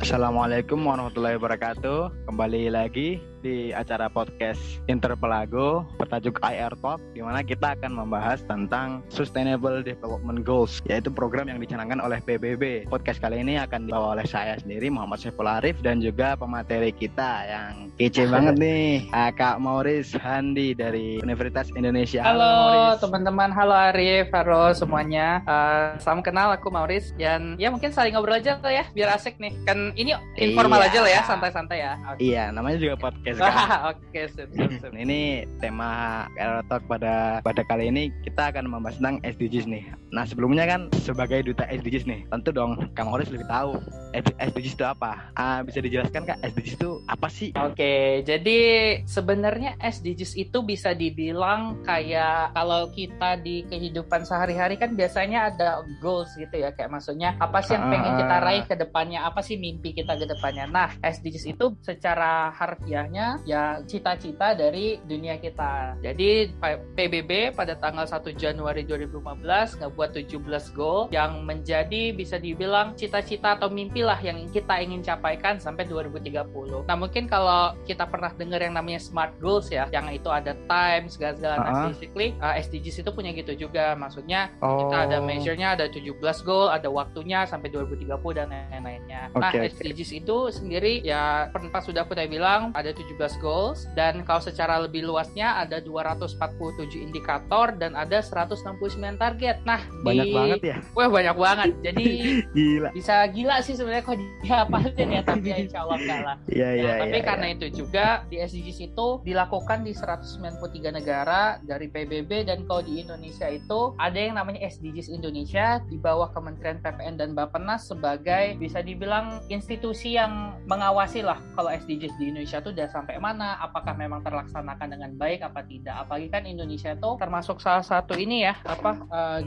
Assalamualaikum warahmatullahi wabarakatuh. Kembali lagi di acara podcast Interpelago bertajuk IR Talk di mana kita akan membahas tentang Sustainable Development Goals yaitu program yang dicanangkan oleh PBB. Podcast kali ini akan dibawa oleh saya sendiri Muhammad Saiful Arif dan juga pemateri kita yang kece banget nih Kak Mauris Handi dari Universitas Indonesia. Halo teman-teman, halo Arif, halo semuanya. Uh, salam kenal aku Mauris dan ya mungkin saling ngobrol aja ya biar asik nih. Kan ini informal Iya. aja lah ya, santai-santai ya. Oke. Iya, namanya juga podcast kan. Oke, sip, sip, sip. Ini tema IR Talk pada pada kali ini kita akan membahas tentang SDGs nih. Nah sebelumnya kan sebagai duta SDGs nih, tentu dong Kang Mauris lebih tahu SDGs itu apa. Ah, bisa dijelaskan kak SDGs itu apa sih? Oke, jadi sebenarnya SDGs itu bisa dibilang kayak kalau kita di kehidupan sehari-hari kan biasanya ada goals gitu ya, kayak maksudnya apa sih yang pengen kita Ah. raih ke depannya, apa sih mimpi kita ke depannya. Nah, SDGs itu secara harfiahnya ya cita-cita dari dunia kita. Jadi PBB pada tanggal 1 Januari 2015 ngebuat 17 goal yang menjadi bisa dibilang cita-cita atau mimpi lah yang kita ingin capaikan sampai 2030. Nah mungkin kalau kita pernah dengar yang namanya smart goals ya, yang itu ada time segala-segala. Nah Ah. basically uh, SDGs itu punya gitu juga. Maksudnya Oh. kita ada measure-nya, ada 17 goal, ada waktunya sampai 2030 dan lain-lainnya. nah, Oke, SDGs itu sendiri ya pas sudah aku tadi bilang ada 17 goals dan kalau secara lebih luasnya ada 247 indikator dan ada 169 target. Nah, Banyak di... banget ya. Wah, banyak banget. Jadi Gila. bisa gila sih sebenarnya kalau dihafalin ya, tapi ya insya Allah enggak lah. Iya Nah, iya. tapi iya, karena iya. itu juga di SDGs itu dilakukan di 193 negara dari PBB dan kalau di Indonesia itu ada yang namanya SDGs Indonesia di bawah Kementerian PPN dan Bappenas sebagai bisa dibilang institusi yang mengawasi lah kalau SDGs di Indonesia itu udah sampai mana, apakah memang terlaksanakan dengan baik apa tidak. Apalagi kan Indonesia itu termasuk salah satu ini ya apa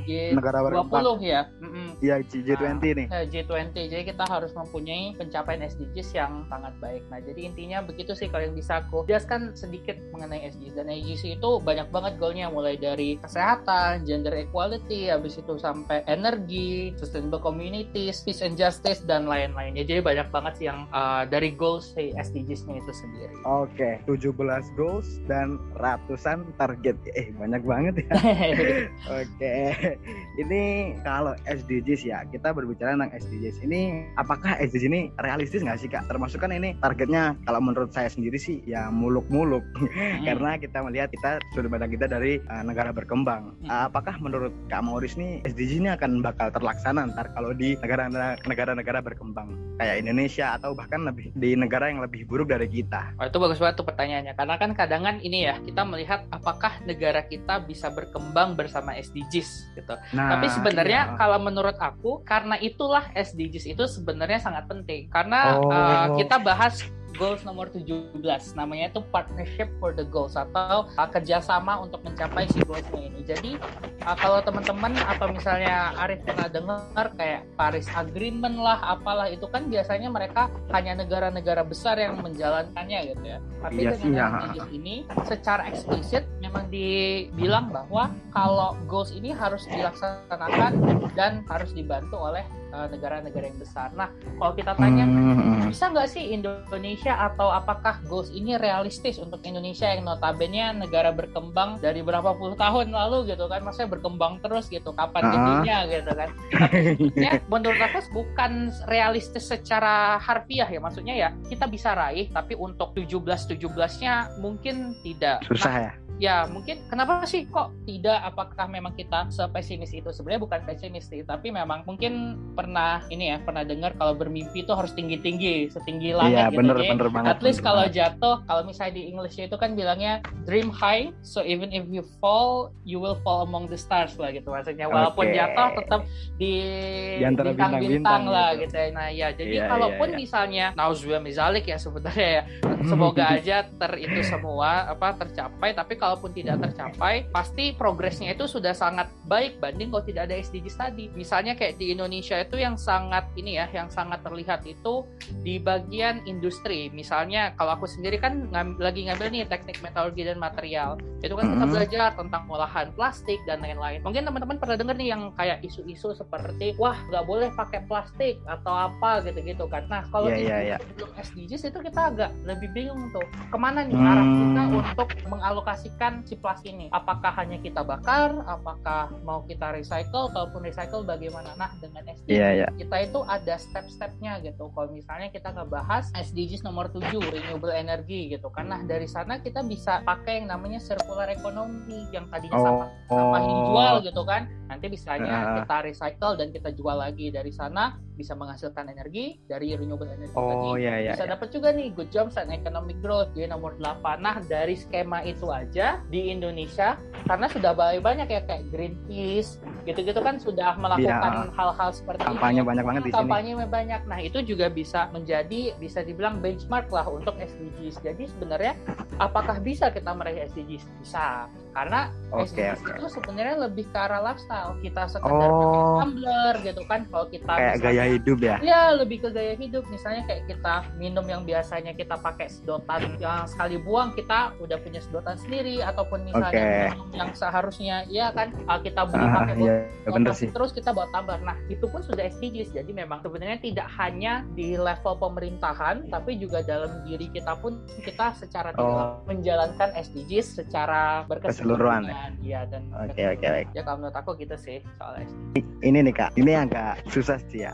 eh, negara berkembang. G20 ya. Mm-mm. Iya G20 nih. Eh, G20 jadi kita harus mempunyai pencapaian SDGs yang sangat baik nah jadi intinya begitu sih kalau yang bisa aku jelaskan sedikit mengenai SDGs dan SDGs itu banyak banget goalnya mulai dari kesehatan gender equality habis itu sampai energi sustainable communities peace and justice dan lain-lainnya jadi banyak banget sih yang uh, dari goals si SDGs-nya itu sendiri Oke, 17 goals dan ratusan target. Eh, banyak banget ya. Oke, ini kalau SDGs ya, kita berbicara tentang SDGs. Ini apakah SDGs ini realistis nggak sih kak? Termasuk kan ini targetnya kalau menurut saya sendiri sih ya muluk-muluk. Hmm. Karena kita melihat kita sudut pandang kita dari uh, negara berkembang. Hmm. Uh, apakah menurut Kak Mauris nih SDGs ini akan bakal terlaksana ntar kalau di negara-negara berkembang kayak Indonesia atau bahkan lebih di negara yang lebih buruk dari kita? Oh, itu bagus banget tuh pertanyaannya. Karena kan kadang kan ini ya, kita melihat apakah negara kita bisa berkembang bersama SDGs gitu. Nah, Tapi sebenarnya iya. kalau menurut aku karena itulah SDGs itu sebenarnya sangat penting. Karena Oh. uh, kita bahas goals nomor 17 namanya itu partnership for the goals atau uh, kerjasama untuk mencapai si goalsnya ini. Jadi uh, kalau teman-teman atau misalnya Arif pernah dengar kayak Paris Agreement lah apalah itu kan biasanya mereka hanya negara-negara besar yang menjalankannya gitu ya. Tapi Iya dengan ya. SDGs ini secara eksplisit memang dibilang bahwa kalau goals ini harus dilaksanakan dan harus dibantu oleh negara-negara yang besar. Nah, kalau kita tanya Hmm. bisa nggak sih Indonesia atau apakah goals ini realistis untuk Indonesia yang notabene negara berkembang dari berapa puluh tahun lalu gitu kan maksudnya berkembang terus gitu kapan Ah. gedenya gitu kan tapi ya, menurut aku bukan realistis secara harfiah ya maksudnya ya kita bisa raih tapi untuk 17 17-nya mungkin tidak Susah ya. Ya mungkin kenapa sih kok tidak apakah memang kita sepesimis itu sebenarnya bukan pesimis sih tapi memang mungkin pernah ini ya pernah dengar kalau bermimpi itu harus tinggi tinggi setinggi langit Iya, gitu bener bener banget. at least bener kalau banget. jatuh kalau misalnya di English itu kan bilangnya dream high so even if you fall you will fall among the stars lah gitu maksudnya walaupun Oke. jatuh tetap di bintang-bintang lah gitu. gitu ya nah ya jadi Iya, kalaupun iya, iya. misalnya nauzubillah mizalik ya sebenarnya ya semoga aja ter itu semua apa tercapai tapi kalaupun tidak tercapai pasti progresnya itu sudah sangat baik banding kalau tidak ada SDGs tadi. Misalnya kayak di Indonesia itu yang sangat ini ya yang sangat terlihat itu di bagian industri. Misalnya kalau aku sendiri kan ngam, lagi ngambil nih teknik metalurgi dan material. Itu kan kita belajar tentang olahan plastik dan lain-lain. Mungkin teman-teman pernah dengar nih yang kayak isu-isu seperti wah nggak boleh pakai plastik atau apa gitu-gitu kan. Nah kalau yeah, yeah, yeah. sebelum SDGs itu kita agak lebih bingung tuh ke mana nih arah kita Hmm. untuk mengalokasikan si plastik ini apakah hanya kita bakar apakah mau kita recycle ataupun recycle bagaimana nah dengan SDGs Iya, iya. kita itu ada step-stepnya gitu kalau misalnya kita ngebahas SDGs nomor 7 renewable energy gitu kan nah dari sana kita bisa pakai yang namanya circular economy yang tadinya Oh, sampah sampah dijual gitu kan nanti bisanya Ah. kita recycle dan kita jual lagi dari sana bisa menghasilkan energi dari renewable energy Oh, tadi iya, iya. bisa iya. dapat juga nih good jobs and economic growth di nomor 8 nah dari skema itu aja di Indonesia karena sudah banyak banyak ya kayak Greenpeace gitu-gitu kan sudah melakukan hal-hal seperti Iya. Kampanye ini banyak banget di sini. kampanye banyak. Nah itu juga bisa menjadi bisa dibilang benchmark lah untuk SDGs jadi sebenarnya apakah bisa kita meraih SDGs bisa karena SDGs oke. itu sebenarnya lebih ke arah lifestyle kita sekedar Oh. tumbler gitu kan kalau kita Kayak misalnya- gaya hidup ya. Ya lebih ke gaya hidup misalnya kayak kita minum yang biasanya kita pakai sedotan yang sekali buang kita udah punya sedotan sendiri ataupun misalnya Oke. minum yang seharusnya ya kan uh, kita beli Ah, pakai iya, bener sih. terus kita bawa tumbler. Nah itu pun sudah SDGs jadi memang sebenarnya tidak hanya di level pemerintahan tapi juga dalam diri kita pun kita secara Oh. menjalankan SDGs secara Keseluruhan, ya dan Oke, oke, oke. ya kalau menurut aku gitu sih soal SDGs. Ini nih kak, ini agak susah sih ya.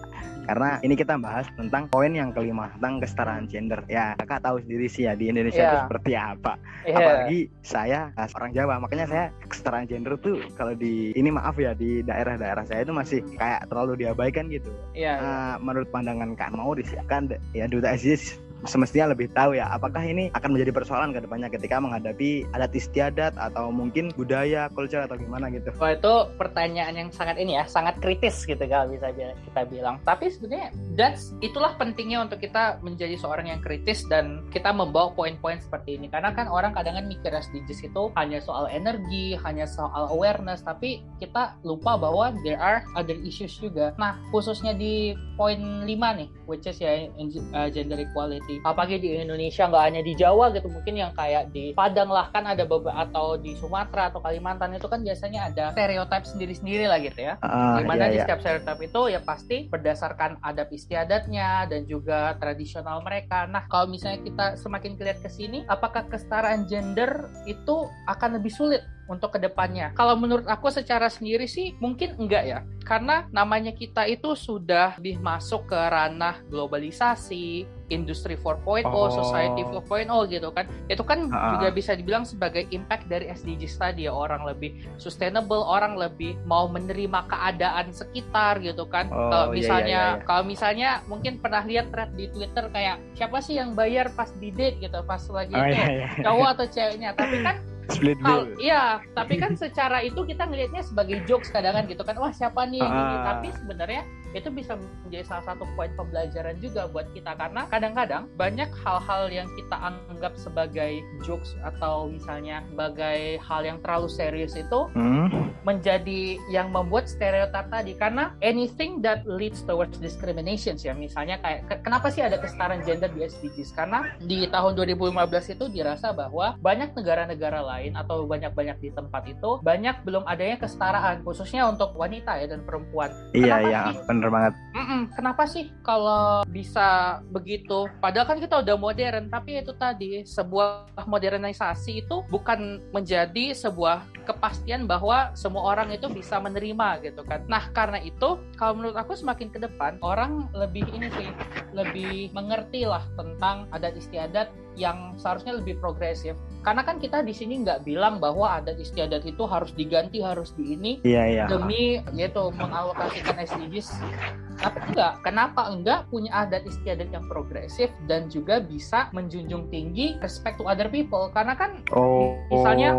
Karena ini kita bahas tentang poin yang kelima tentang kesetaraan gender. Ya kakak tahu sendiri sih ya di Indonesia Iya. itu seperti apa. Iya. Apalagi saya orang Jawa, makanya saya kesetaraan gender tuh kalau di ini maaf ya di daerah-daerah saya itu masih kayak terlalu diabaikan gitu. Iya. iya. Uh, menurut pandangan Kak mau disiapkan ya duta SDGs semestinya lebih tahu ya apakah ini akan menjadi persoalan ke depannya ketika menghadapi adat istiadat atau mungkin budaya, culture atau gimana gitu. Wah itu pertanyaan yang sangat ini ya, sangat kritis gitu kalau bisa bi- kita bilang. Tapi sebenarnya that's itulah pentingnya untuk kita menjadi seorang yang kritis dan kita membawa poin-poin seperti ini. Karena kan orang kadang kan mikir SDGs itu hanya soal energi, hanya soal awareness, tapi kita lupa bahwa there are other issues juga. Nah khususnya di poin 5 nih, which is ya uh, gender equality. Apalagi di Indonesia nggak hanya di Jawa gitu, mungkin yang kayak di Padang lah kan ada beberapa atau di Sumatera atau Kalimantan itu kan biasanya ada stereotip sendiri-sendiri lah gitu ya. Ah, Di mana iya, di iya. setiap stereotip itu ya pasti berdasarkan adat istiadatnya dan juga tradisional mereka. Nah, kalau misalnya kita semakin lihat ke sini, apakah kesetaraan gender itu akan lebih sulit untuk ke depannya? Kalau menurut aku secara sendiri sih mungkin enggak ya. Karena namanya kita itu sudah lebih masuk ke ranah globalisasi, industri 4.0, Oh. society 4.0 gitu kan. Itu kan Ah. juga bisa dibilang sebagai impact dari SDGs tadi ya orang lebih sustainable, orang lebih mau menerima keadaan sekitar gitu kan. Oh, kalau iya, misalnya iya, iya. kalau misalnya mungkin pernah lihat thread di Twitter kayak siapa sih yang bayar pas di date gitu, pas lagi Oh, iya, iya. cowok atau ceweknya. Tapi kan Split bill. iya, tapi kan secara itu kita ngelihatnya sebagai jokes kadang kan gitu kan. Wah, siapa nih? Ah. Tapi sebenarnya itu bisa menjadi salah satu poin pembelajaran juga buat kita karena kadang-kadang banyak hal-hal yang kita anggap sebagai jokes atau misalnya sebagai hal yang terlalu serius itu Hmm. menjadi yang membuat stereotip tadi karena anything that leads towards discrimination ya misalnya kayak ke- kenapa sih ada kesetaraan gender di SDGs karena di tahun 2015 itu dirasa bahwa banyak negara-negara lain atau banyak-banyak di tempat itu banyak belum adanya kesetaraan khususnya untuk wanita ya dan perempuan Iya, iya? Bener banget. Mm-mm, kenapa sih kalau bisa begitu? Padahal kan kita udah modern, tapi itu tadi sebuah modernisasi itu bukan menjadi sebuah kepastian bahwa semua orang itu bisa menerima gitu kan. Nah karena itu kalau menurut aku semakin ke depan orang lebih ini sih lebih mengerti lah tentang adat istiadat yang seharusnya lebih progresif. Karena kan kita di sini nggak bilang bahwa adat istiadat itu harus diganti harus di ini Iya, iya. demi yaitu mengalokasikan SDGs tapi enggak kenapa enggak punya adat istiadat yang progresif dan juga bisa menjunjung tinggi respect to other people karena kan Oh, misalnya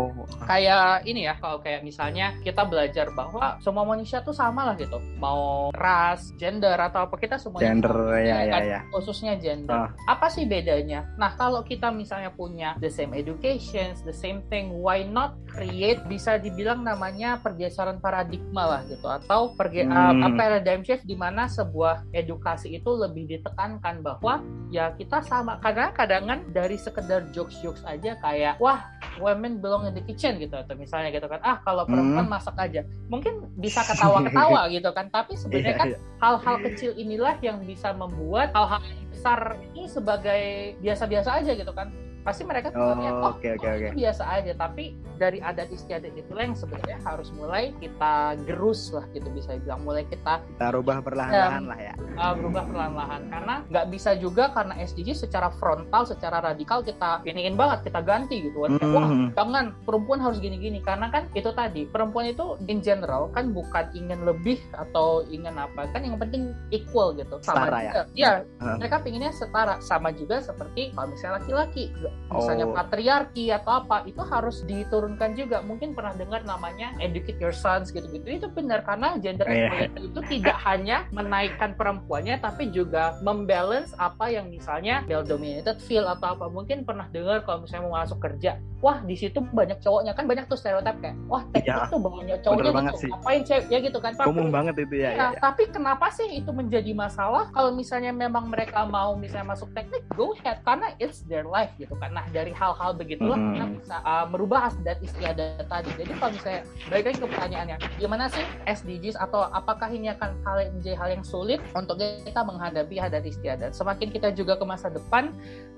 kayak ini ya kalau kayak misalnya kita belajar bahwa semua manusia tuh sama lah gitu mau ras gender atau apa kita semuanya gender sama. ya, ya, kan? ya. khususnya gender Ah. apa sih bedanya nah kalau kita misalnya punya the same education the same thing. Why not create bisa dibilang namanya pergeseran paradigma lah gitu atau perge hmm. uh, paradigm shift di mana sebuah edukasi itu lebih ditekankan bahwa ya kita sama karena kadang dari sekedar jokes-jokes aja kayak wah women belong in the kitchen gitu atau misalnya gitu kan ah kalau perempuan hmm. masak aja mungkin bisa ketawa-ketawa gitu kan tapi sebenarnya yeah, kan yeah. hal-hal kecil inilah yang bisa membuat hal-hal besar ini sebagai biasa-biasa aja gitu kan pasti mereka oh, melihat oh, okay, okay, okay. biasa aja. Tapi dari adat istiadat itu yang sebenarnya harus mulai kita gerus lah gitu bisa bilang mulai kita kita rubah perlahan-lahan lah ya. Uh, berubah perlahan-lahan. Karena nggak bisa juga karena SDG secara frontal secara radikal kita iniin banget kita ganti gitu. Kan mm-hmm. wah jangan perempuan harus gini-gini. Karena kan itu tadi perempuan itu in general kan bukan ingin lebih atau ingin apa kan yang penting equal gitu. Sama setara juga. ya, ya uh. mereka pinginnya setara. Sama juga seperti kalau misalnya laki-laki misalnya oh. patriarki atau apa itu harus diturunkan juga mungkin pernah dengar namanya educate your sons gitu-gitu itu benar karena gender yeah. equality itu tidak hanya menaikkan perempuannya tapi juga membalance apa yang misalnya male dominated field atau apa mungkin pernah dengar kalau misalnya mau masuk kerja wah di situ banyak cowoknya. Kan banyak tuh stereotip kayak wah teknik yeah. tuh banyak cowoknya gitu ngapain cewek? Ya gitu kan umum banget itu ya, ya, ya, ya. tapi kenapa sih itu menjadi masalah? Kalau misalnya memang mereka mau misalnya masuk teknik go ahead. Karena it's their life gitu kan. Nah dari hal-hal begitulah mm -hmm. kita bisa uh, merubah adat istiadat tadi. Jadi kalau misalnya balik lagi ke pertanyaannya gimana sih SDGs atau apakah ini akan hal yang menjadi hal yang sulit untuk kita menghadapi adat istiadat semakin kita juga ke masa depan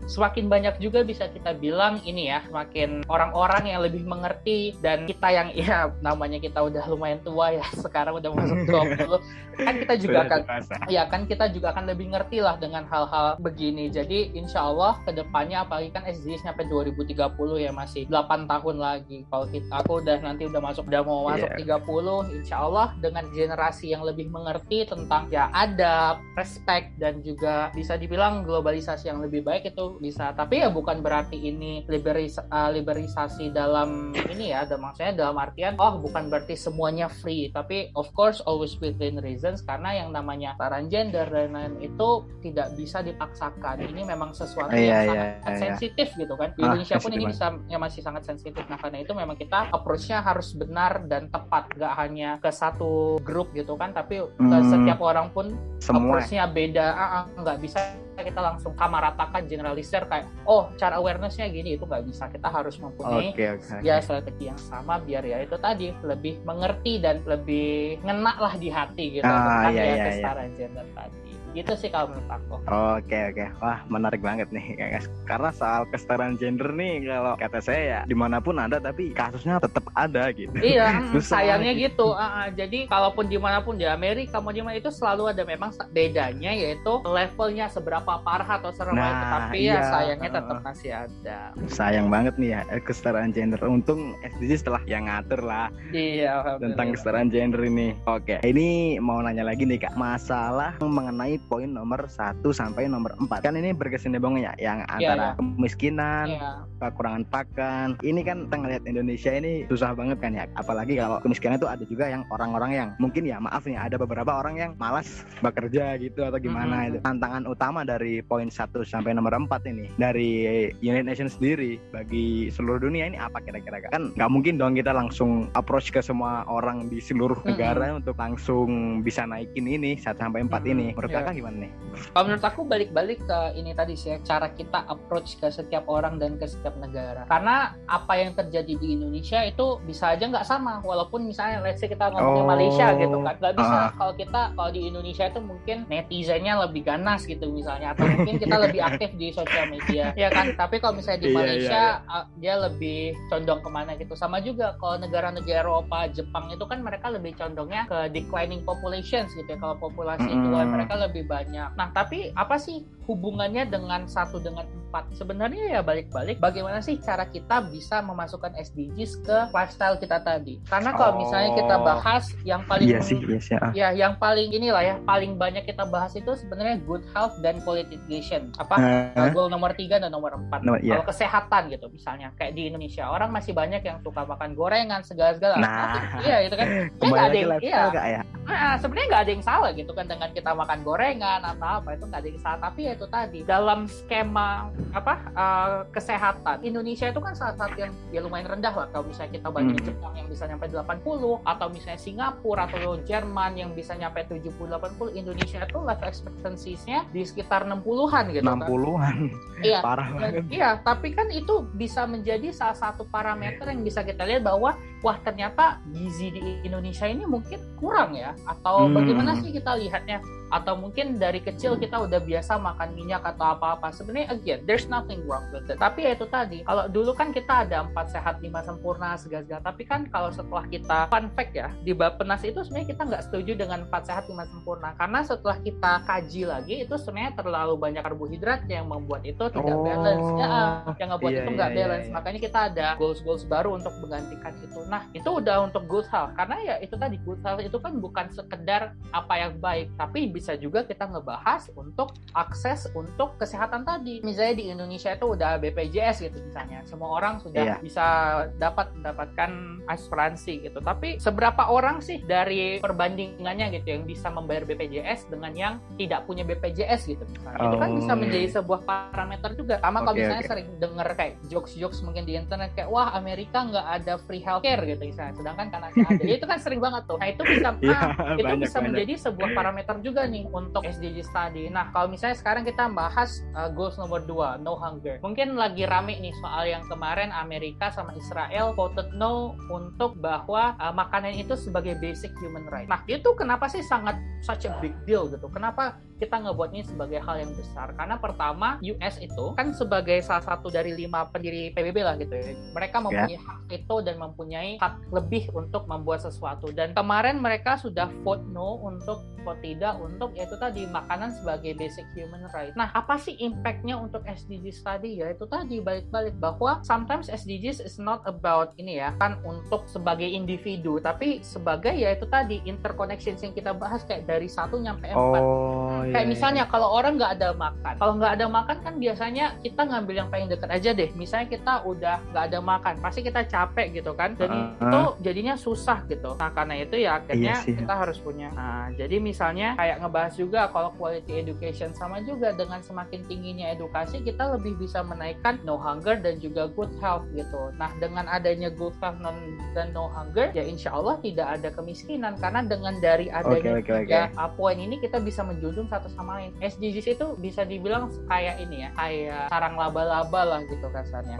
semakin banyak juga bisa kita bilang ini ya semakin orang-orang yang lebih mengerti dan kita yang ya namanya kita udah lumayan tua ya sekarang udah masuk 20 kan kita juga akan ya kan kita juga akan lebih ngerti lah dengan hal-hal begini jadi insya Allah ke depannya apalagi kan SDGs sampai 2030 ya masih 8 tahun lagi. Kalau kita aku udah nanti udah masuk udah mau masuk yeah. 30, insya Allah dengan generasi yang lebih mengerti tentang ya ada respect dan juga bisa dibilang globalisasi yang lebih baik itu bisa. Tapi ya bukan berarti ini liberis uh, liberisasi dalam ini ya, maksudnya dalam artian oh bukan berarti semuanya free, tapi of course always within reasons karena yang namanya taran gender dan lain itu tidak bisa dipaksakan. Ini memang sesuatu yeah, yang yeah, sangat yeah, iya. sensitif gitu kan. Di ah, Indonesia pun ini bisa ya masih sangat sensitif. Nah karena itu memang kita approach-nya harus benar dan tepat, gak hanya ke satu grup gitu kan, tapi hmm, ke setiap orang pun approach-nya beda. Ah, ah, nggak bisa kita langsung kamaratakan generalisir kayak oh cara awarenessnya gini itu nggak bisa. Kita harus mempunyai okay, okay, ya strategi yang sama biar ya itu tadi lebih mengerti dan lebih ngena lah di hati gitu. Ah, kan iya, ya iya, kesetaraan iya. gender tadi gitu sih kalau menurut aku. Oke oke. Wah menarik banget nih guys. Karena soal kesetaraan gender nih kalau kata saya ya di mana pun ada tapi kasusnya tetap ada gitu. Iya sayangnya gitu. Uh, uh, jadi kalaupun di mana pun di Amerika mau di mana itu selalu ada memang bedanya yaitu levelnya seberapa parah atau serem nah, tapi ya iya, ya sayangnya tetap masih ada. Sayang banget nih ya eh, kesetaraan gender. Untung SDG setelah yang ngatur lah iya tentang kesetaraan gender ini. Oke ini mau nanya lagi nih kak. Masalah mengenai poin nomor 1 sampai nomor 4. Kan ini berkesinambungan ya yang iya, antara yeah, yeah. kemiskinan, yeah. kekurangan pakan. Ini kan kita ngelihat Indonesia ini susah banget kan ya. Apalagi kalau kemiskinan itu ada juga yang orang-orang yang mungkin ya maaf nih ada beberapa orang yang malas bekerja gitu atau gimana mm -hmm. itu. Tantangan utama dari poin 1 sampai nomor 4 ini dari United Nations sendiri bagi seluruh dunia ini apa kira-kira kan nggak mungkin dong kita langsung approach ke semua orang di seluruh negara mm -hmm. untuk langsung bisa naikin ini 1 sampai 4 mm -hmm. ini menurut yeah gimana nih? Kalau menurut aku balik-balik ke ini tadi sih, cara kita approach ke setiap orang dan ke setiap negara. Karena apa yang terjadi di Indonesia itu bisa aja nggak sama, walaupun misalnya let's say kita ngomongin oh, Malaysia gitu kan, nggak bisa. Uh. Kalau kita kalau di Indonesia itu mungkin netizennya lebih ganas gitu misalnya, atau mungkin kita lebih aktif di sosial media, ya kan. Tapi kalau misalnya di iya, iya, Malaysia yeah, yeah, yeah. dia lebih condong ke mana gitu. Sama juga kalau negara-negara Eropa, Jepang itu kan mereka lebih condongnya ke declining populations gitu ya. Kalau populasi mm. itu mereka lebih banyak. Nah, tapi apa sih hubungannya dengan satu dengan empat? Sebenarnya ya balik-balik bagaimana sih cara kita bisa memasukkan SDGs ke lifestyle kita tadi? Karena kalau oh. misalnya kita bahas yang paling iya sih, iya sih. ya yang paling inilah ya paling banyak kita bahas itu sebenarnya good health dan quality education. Apa uh, goal nomor tiga dan nomor empat. No, yeah. Kalau kesehatan gitu misalnya kayak di Indonesia orang masih banyak yang suka makan gorengan segala-segala. Nah, iya itu kan. Ya, ada yang, iya. ya? Nah, sebenarnya nggak ada yang salah gitu kan dengan kita makan goreng gorengan atau apa itu nggak ada yang salah tapi ya itu tadi dalam skema apa uh, kesehatan Indonesia itu kan salah satu yang ya lumayan rendah lah kalau misalnya kita bandingin hmm. Jepang yang bisa nyampe 80 atau misalnya Singapura atau Jerman yang bisa nyampe 70 80 Indonesia itu life expectancy-nya di sekitar 60-an gitu 60-an. kan. Iya. Parah banget. Iya, tapi kan itu bisa menjadi salah satu parameter yang bisa kita lihat bahwa wah ternyata gizi di Indonesia ini mungkin kurang ya? Atau hmm. bagaimana sih kita lihatnya? Atau mungkin dari kecil kita udah biasa makan minyak atau apa-apa? Sebenarnya again there's nothing wrong with it. Tapi ya itu tadi kalau dulu kan kita ada empat sehat lima sempurna segala-segala. Tapi kan kalau setelah kita fun fact ya di Bapenas itu sebenarnya kita nggak setuju dengan empat sehat lima sempurna. Karena setelah kita kaji lagi itu sebenarnya terlalu banyak karbohidrat yang membuat itu tidak oh, balance ya yang ngebuat iya, itu nggak iya, balance. iya. makanya kita ada goals goals baru untuk menggantikan itu nah itu udah untuk good health karena ya itu tadi good health itu kan bukan sekedar apa yang baik tapi bisa juga kita ngebahas untuk akses untuk kesehatan tadi. Misalnya di Indonesia itu udah BPJS gitu misalnya. Semua orang sudah iya. bisa dapat mendapatkan asuransi gitu. Tapi seberapa orang sih dari perbandingannya gitu yang bisa membayar BPJS dengan yang tidak punya BPJS gitu misalnya. Oh. Itu kan bisa oh. menjadi sebuah parameter juga. Sama okay, kalau misalnya okay. sering denger kayak jokes-jokes mungkin di internet kayak wah Amerika nggak ada free healthcare gitu misalnya. Sedangkan karena ada. ya, itu kan sering banget tuh. Nah itu bisa yeah, ah, itu banyak, bisa banyak. menjadi sebuah parameter juga nih untuk SDG study. Nah, kalau misalnya sekarang kita bahas uh, goals nomor 2, no hunger. Mungkin lagi rame nih soal yang kemarin Amerika sama Israel voted no untuk bahwa uh, makanan itu sebagai basic human right. Nah, itu kenapa sih sangat such a big deal gitu? Kenapa kita ngebuatnya sebagai hal yang besar karena pertama US itu kan sebagai salah satu dari lima pendiri PBB lah gitu ya mereka ya. mempunyai yeah. hak itu dan mempunyai lebih untuk membuat sesuatu. Dan kemarin mereka sudah vote no untuk vote tidak untuk yaitu tadi makanan sebagai basic human right. Nah apa sih impactnya untuk SDG study? Ya itu tadi balik-balik bahwa sometimes SDGs is not about ini ya kan untuk sebagai individu tapi sebagai ya itu tadi interconnections yang kita bahas kayak dari satu nyampe empat. Oh, kayak iya, misalnya iya. kalau orang nggak ada makan kalau nggak ada makan kan biasanya kita ngambil yang paling dekat aja deh. Misalnya kita udah nggak ada makan pasti kita capek gitu kan. Jadi uh, itu jadinya susah gitu. Nah karena itu ya akhirnya iya kita harus punya. Nah jadi misalnya kayak ngebahas juga kalau quality education sama juga dengan semakin tingginya edukasi kita lebih bisa menaikkan no hunger dan juga good health gitu. Nah dengan adanya good health dan no hunger ya insya Allah tidak ada kemiskinan. Karena dengan dari adanya okay, okay, okay. ini kita bisa menjunjung satu sama lain. SDGs itu bisa dibilang kayak ini ya, kayak sarang laba-laba lah gitu kasarnya.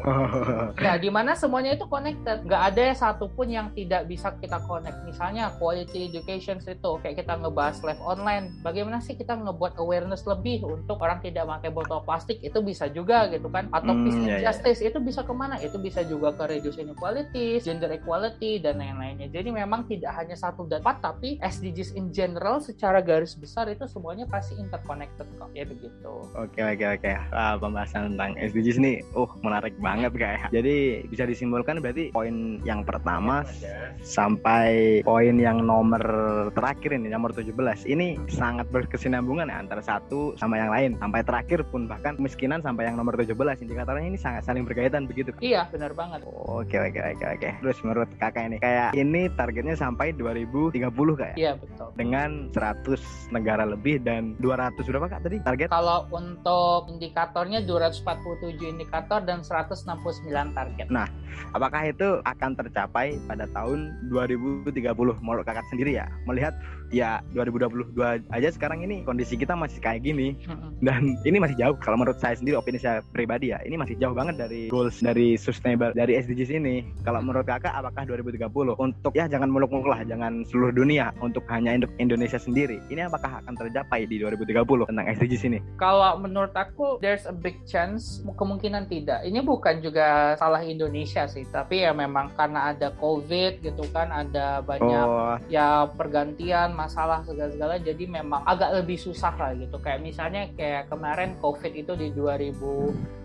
ya, di mana semuanya itu connected. Gak ada satupun yang tidak bisa kita connect. Misalnya quality education itu kayak kita ngebahas live online. Bagaimana sih kita ngebuat awareness lebih untuk orang tidak pakai botol plastik itu bisa juga gitu kan? Atau hmm, yeah, iya. justice yeah. itu bisa ke mana? Itu bisa juga ke reduce inequality, gender equality dan lain-lainnya. Jadi memang tidak hanya satu dan empat, tapi SDGs in general secara garis besar itu semuanya pasti masih interconnected kok. Ya begitu. Oke oke oke. Uh, pembahasan tentang SDGs ini uh menarik banget kayak jadi bisa disimpulkan berarti poin yang pertama ya, sampai poin yang nomor terakhir ini nomor 17 ini sangat berkesinambungan ya antara satu sama yang lain. Sampai terakhir pun bahkan kemiskinan sampai yang nomor 17 indikatornya ini sangat saling berkaitan begitu. Iya benar banget. Oke oke oke oke. Terus menurut kakak ini kayak ini targetnya sampai 2030 kayak iya betul. Dengan 100 negara lebih dan 200 berapa kak tadi target? Kalau untuk indikatornya 247 indikator dan 169 target. Nah, apakah itu akan tercapai pada tahun 2030 menurut kakak sendiri ya? Melihat ya 2022 aja sekarang ini kondisi kita masih kayak gini dan ini masih jauh kalau menurut saya sendiri opini saya pribadi ya ini masih jauh banget dari goals dari sustainable dari SDGs ini kalau menurut kakak apakah 2030 untuk ya jangan muluk-muluk lah jangan seluruh dunia untuk hanya Indonesia sendiri ini apakah akan tercapai di 2030 tentang SDGs ini? Kalau menurut aku there's a big chance kemungkinan tidak. Ini bukan juga salah Indonesia sih, tapi ya memang karena ada COVID gitu kan, ada banyak oh. ya pergantian masalah segala-segala jadi memang agak lebih susah lah gitu. Kayak misalnya kayak kemarin COVID itu di 2020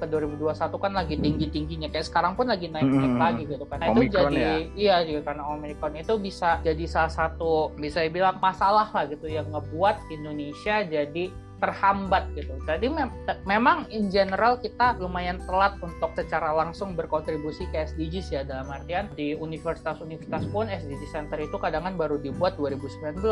ke 2021 kan lagi tinggi-tingginya. Kayak sekarang pun lagi naik-naik hmm. lagi gitu kan. Nah, itu jadi ya? iya juga karena Omicron itu bisa jadi salah satu bisa dibilang masalah lah gitu yang ngebuat Indonesia jadi terhambat gitu. Jadi mem memang in general kita lumayan telat untuk secara langsung berkontribusi ke SDGs ya dalam artian di universitas-universitas pun SDG Center itu kadang kan baru dibuat 2019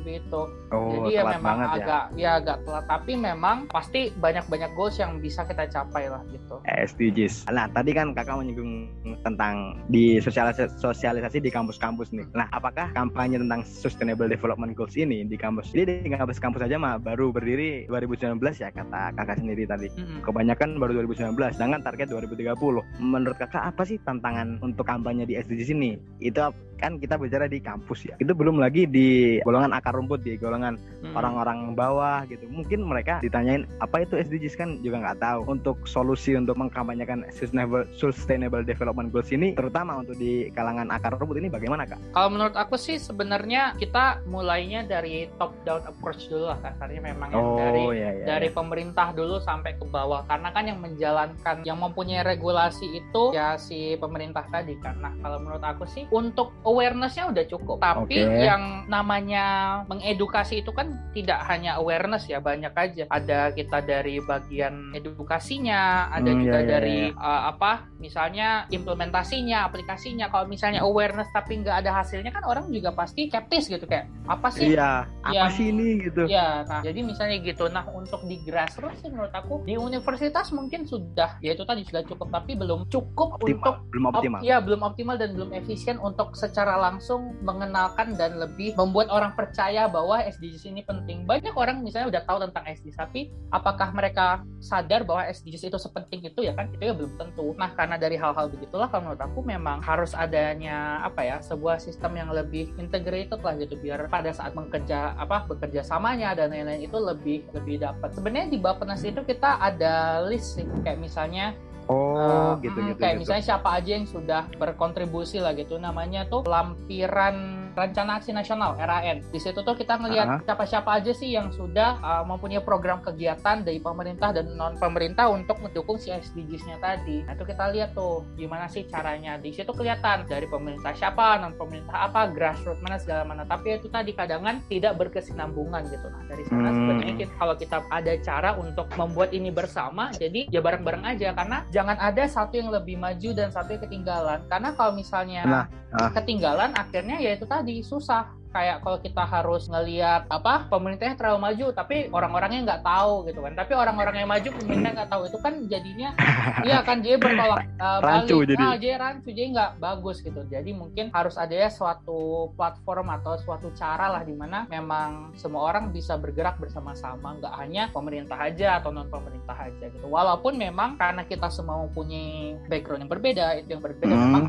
lebih itu. Oh, Jadi ya memang ya. agak ya. agak telat tapi memang pasti banyak-banyak goals yang bisa kita capai lah gitu. SDGs. Nah, tadi kan kakak menyinggung tentang di sosialisasi, sosialisasi di kampus-kampus nih. Nah, apakah kampanye tentang Sustainable Development Goals ini di kampus? Jadi di kampus-kampus aja mah baru berdiri 2019 ya kata kakak sendiri tadi. Mm-mm. Kebanyakan baru 2019, sedangkan target 2030. Menurut kakak apa sih tantangan untuk kampanye di SDGs ini? Itu kan kita bicara di kampus ya. Itu belum lagi di golongan akar rumput di golongan Mm-mm. orang-orang bawah gitu. Mungkin mereka ditanyain apa itu SDGs kan juga nggak tahu. Untuk solusi untuk mengkampanyekan sustainable sustainable development goals ini terutama untuk di kalangan akar rumput ini bagaimana kak? Kalau menurut aku sih sebenarnya kita mulainya dari top down approach dulu lah kasarnya memang yang dari iya iya. dari pemerintah dulu sampai ke bawah karena kan yang menjalankan yang mempunyai regulasi itu ya si pemerintah tadi kan nah kalau menurut aku sih untuk awarenessnya udah cukup tapi Oke. yang namanya mengedukasi itu kan tidak hanya awareness ya banyak aja ada kita dari bagian edukasinya ada Hmm, juga ya, ya, dari uh, apa misalnya implementasinya aplikasinya kalau misalnya awareness tapi nggak ada hasilnya kan orang juga pasti skeptis gitu kayak apa sih Iya, apa yang- sih ini gitu? Ya, nah jadi misalnya gitu. Nah untuk di grassroots sih menurut aku di universitas mungkin sudah, ya itu tadi sudah cukup, tapi belum cukup untuk Optimal, belum op- optimal. ya belum optimal dan belum efisien untuk secara langsung mengenalkan dan lebih membuat orang percaya bahwa SDGs ini penting. Banyak orang misalnya udah tahu tentang SDGs, tapi apakah mereka sadar bahwa SDGs itu sepenting itu ya kan? Itu ya belum tentu. Nah karena dari hal-hal begitulah, kalau menurut aku memang harus adanya apa ya sebuah sistem yang lebih integrated lah gitu biar pada saat bekerja apa bekerja samanya dan lain-lain itu lebih lebih dapat. Sebenarnya di Bappenas itu kita ada list sih kayak misalnya Oh, Eh, gitu mm, gitu. kayak gitu. misalnya siapa aja yang sudah berkontribusi lah gitu namanya tuh lampiran rencana aksi nasional RAN di situ tuh kita ngelihat siapa-siapa aja sih yang sudah uh, mempunyai program kegiatan dari pemerintah dan non pemerintah untuk mendukung si SDGs-nya tadi. Nah itu kita lihat tuh gimana sih caranya. Di situ kelihatan dari pemerintah siapa non pemerintah apa grassroots mana segala mana. Tapi itu tadi kadangan tidak berkesinambungan gitu. Nah dari sana Hmm. sebenarnya kita, kalau kita ada cara untuk membuat ini bersama jadi ya bareng-bareng aja. Karena jangan ada satu yang lebih maju dan satu yang ketinggalan. Karena kalau misalnya Nah, ah. ketinggalan akhirnya ya itu tadi susah kayak kalau kita harus ngelihat apa pemerintahnya terlalu maju tapi orang-orangnya nggak tahu gitu kan. Tapi orang-orang yang maju pemerintah nggak tahu. Itu kan jadinya iya kan dia bertolak uh, Rancu balik. jadi. Ah, jadi rancu jadi nggak bagus gitu. Jadi mungkin harus ada ya suatu platform atau suatu cara lah di mana memang semua orang bisa bergerak bersama-sama. Nggak hanya pemerintah aja atau non pemerintah aja gitu. Walaupun memang karena kita semua mempunyai background yang berbeda itu yang berbeda Hmm. memang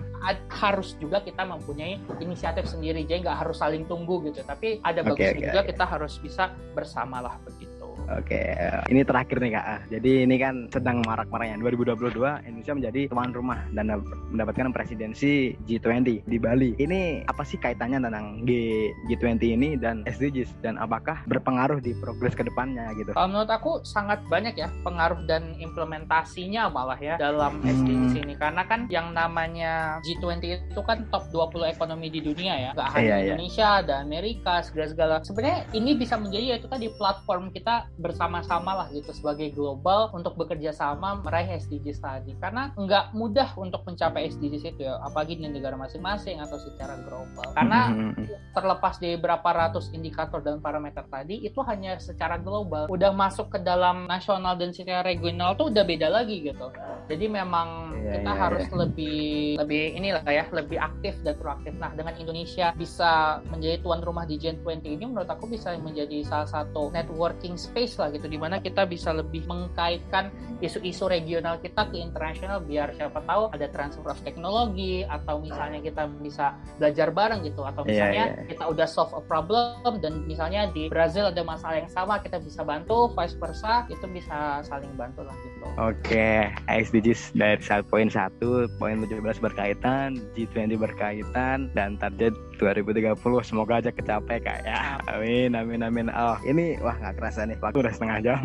harus juga kita mempunyai inisiatif sendiri. Jadi nggak harus saling tunggu gitu tapi ada Oke, bagusnya oke, juga oke. kita harus bisa bersama lah begitu Oke, ini terakhir nih kak. Ah, Jadi ini kan sedang marak-maraknya 2022 Indonesia menjadi tuan rumah dan mendapatkan presidensi G20 di Bali. Ini apa sih kaitannya tentang G G20 ini dan SDGs dan apakah berpengaruh di progres ke depannya gitu? Kalau menurut aku sangat banyak ya pengaruh dan implementasinya malah ya dalam Hmm. SDGs ini karena kan yang namanya G20 itu kan top 20 ekonomi di dunia ya nggak hanya Iya, iya. Indonesia ada Amerika segala-segala sebenarnya ini bisa menjadi ya itu tadi platform kita bersama-sama lah gitu sebagai global untuk bekerja sama meraih SDGs tadi. Karena nggak mudah untuk mencapai SDGs itu ya apalagi di negara masing-masing atau secara global. Karena Hmm, terlepas dari berapa ratus indikator dan parameter tadi itu hanya secara global. Udah masuk ke dalam nasional dan secara regional tuh udah beda lagi gitu. Jadi memang Iya, kita iya, harus lebih lebih inilah ya lebih aktif dan proaktif. Nah dengan Indonesia bisa menjadi tuan rumah di Gen20 ini menurut aku bisa menjadi salah satu networking space lah gitu di mana kita bisa lebih mengkaitkan isu-isu regional kita ke internasional biar siapa tahu ada transfer of teknologi atau misalnya kita bisa belajar bareng gitu atau Iya, misalnya iya. kita udah solve a problem dan misalnya di Brazil ada masalah yang sama kita bisa bantu vice versa itu bisa saling bantu lah gitu Oke, SDGs dari poin 1, poin 17 berkaitan, G20 berkaitan, dan target 2030 semoga aja kecapai kak ya. Amin, amin, amin. Oh, ini wah nggak kerasa nih, udah setengah jam.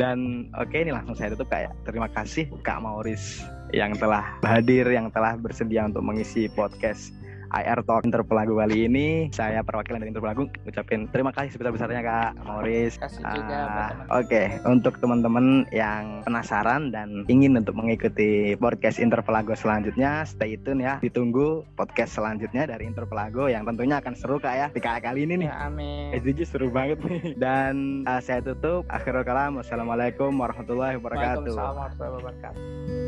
Dan oke ini langsung saya tutup kak ya. Terima kasih Kak Mauris yang telah hadir, yang telah bersedia untuk mengisi podcast IR Talk Interpelago kali ini. Saya perwakilan dari Interpelago ucapin terima kasih sebesar-besarnya Kak Morris. Kasih juga buat Ah. Oke, untuk teman-teman yang penasaran dan ingin untuk mengikuti podcast Interpelago selanjutnya, stay tune ya. Ditunggu podcast selanjutnya dari Interpelago yang tentunya akan seru Kak ya. Di kali kali ini nih. Ya, amin. SDG seru banget nih. Dan uh, saya tutup. Akhirul kalam. Wassalamualaikum warahmatullahi wabarakatuh. Waalaikumsalam warahmatullahi wabarakatuh.